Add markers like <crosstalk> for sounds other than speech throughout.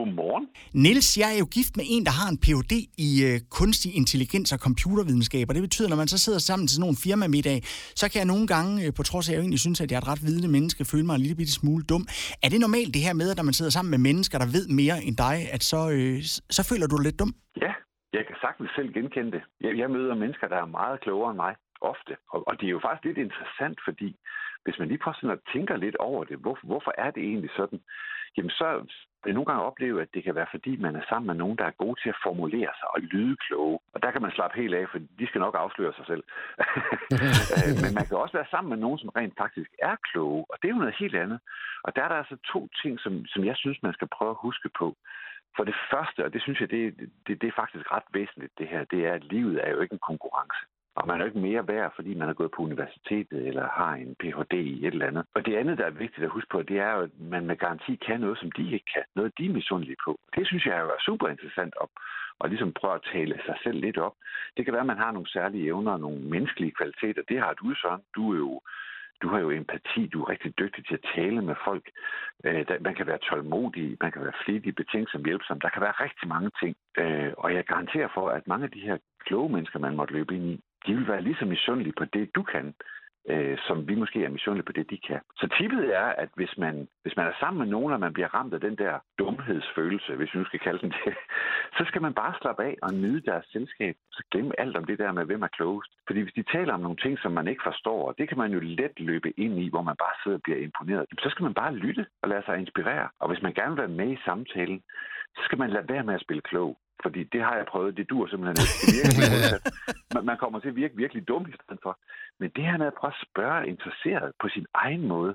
Godmorgen. Niels, jeg er jo gift med en, der har en Ph.D. i øh, kunstig intelligens og computervidenskab, og det betyder, når man så sidder sammen til sådan nogle firmamiddag, så kan jeg nogle gange, øh, på trods af at jeg egentlig synes, at jeg er et ret vidende menneske, føle mig en lille bitte smule dum. Er det normalt det her med, at når man sidder sammen med mennesker, der ved mere end dig, at så, øh, så føler du dig lidt dum? Ja, jeg kan sagtens selv genkende det. Jeg, jeg møder mennesker, der er meget klogere end mig, ofte. Og, og det er jo faktisk lidt interessant, fordi hvis man lige prøver sådan at tænker lidt over det, hvor, hvorfor er det egentlig sådan? Jamen så vil nogle gange opleve, at det kan være fordi, man er sammen med nogen, der er gode til at formulere sig og lyde kloge. Og der kan man slappe helt af, for de skal nok afsløre sig selv. <laughs> Øh, men man kan også være sammen med nogen, som rent faktisk er kloge, og det er jo noget helt andet. Og der er der altså to ting, som, som jeg synes, man skal prøve at huske på. For det første, og det synes jeg, det, det, det er faktisk ret væsentligt, det her, det er, at livet er jo ikke en konkurrence. Og man er jo ikke mere værd, fordi man er gået på universitetet eller har en Ph.D. i et eller andet. Og det andet, der er vigtigt at huske på, det er jo, at man med garanti kan noget, som de ikke kan. Noget, de er misundelige på. Det synes jeg er super interessant op og ligesom prøve at tale sig selv lidt op. Det kan være, at man har nogle særlige evner og nogle menneskelige kvaliteter. Det har du, Søren. Du er jo du har jo empati, du er rigtig dygtig til at tale med folk. Øh, man kan være tålmodig, man kan være flittig, betænksom, hjælpsom. Der kan være rigtig mange ting. Øh, og jeg garanterer for, at mange af de her kloge mennesker, man måtte løbe ind i, de vil være lige så misundelige på det, du kan, øh, som vi måske er misundelige på det, de kan. Så tippet er, at hvis man, hvis man er sammen med nogen, og man bliver ramt af den der dumhedsfølelse, hvis vi nu skal kalde den det, <laughs> så skal man bare slappe af og nyde deres selskab. Så glemme alt om det der med, hvem er klogest. Fordi hvis de taler om nogle ting, som man ikke forstår, og det kan man jo let løbe ind i, hvor man bare sidder og bliver imponeret, så skal man bare lytte og lade sig inspirere. Og hvis man gerne vil være med i samtalen, så skal man lade være med at spille klog. Fordi det har jeg prøvet, det dur simpelthen ikke. Det virkelig <laughs> man, man kommer til at virke virkelig dum i stedet for. Men det her med at prøve at spørge interesseret på sin egen måde,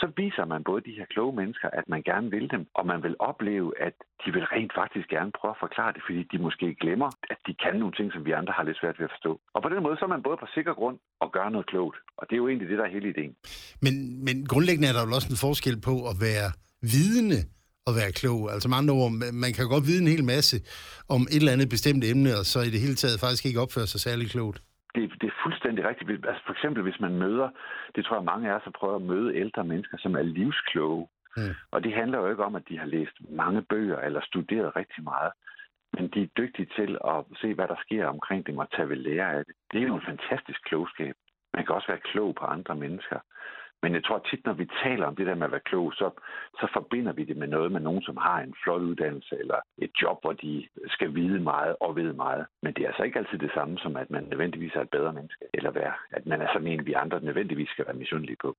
så viser man både de her kloge mennesker, at man gerne vil dem, og man vil opleve, at de vil rent faktisk gerne prøve at forklare det, fordi de måske glemmer, at de kan nogle ting, som vi andre har lidt svært ved at forstå. Og på den måde, så er man både på sikker grund og gør noget klogt. Og det er jo egentlig det, der er hele ideen. Men, men grundlæggende er der jo også en forskel på at være vidende at være klog. Altså med andre ord, man kan godt vide en hel masse om et eller andet bestemt emne, og så i det hele taget faktisk ikke opføre sig særlig klogt. Det, det er fuldstændig rigtigt. Altså for eksempel, hvis man møder, det tror jeg mange af os har prøvet at møde ældre mennesker, som er livskloge. Mm. Og det handler jo ikke om, at de har læst mange bøger eller studeret rigtig meget. Men de er dygtige til at se, hvad der sker omkring dem og tage ved lære af det. Det er jo en fantastisk klogskab. Man kan også være klog på andre mennesker. Men jeg tror tit, når vi taler om det der med at være klog, så, så forbinder vi det med noget med nogen, som har en flot uddannelse eller et job, hvor de skal vide meget og ved meget. Men det er altså ikke altid det samme som, at man nødvendigvis er et bedre menneske, eller være, at man er sådan en, vi andre nødvendigvis skal være misundelige på.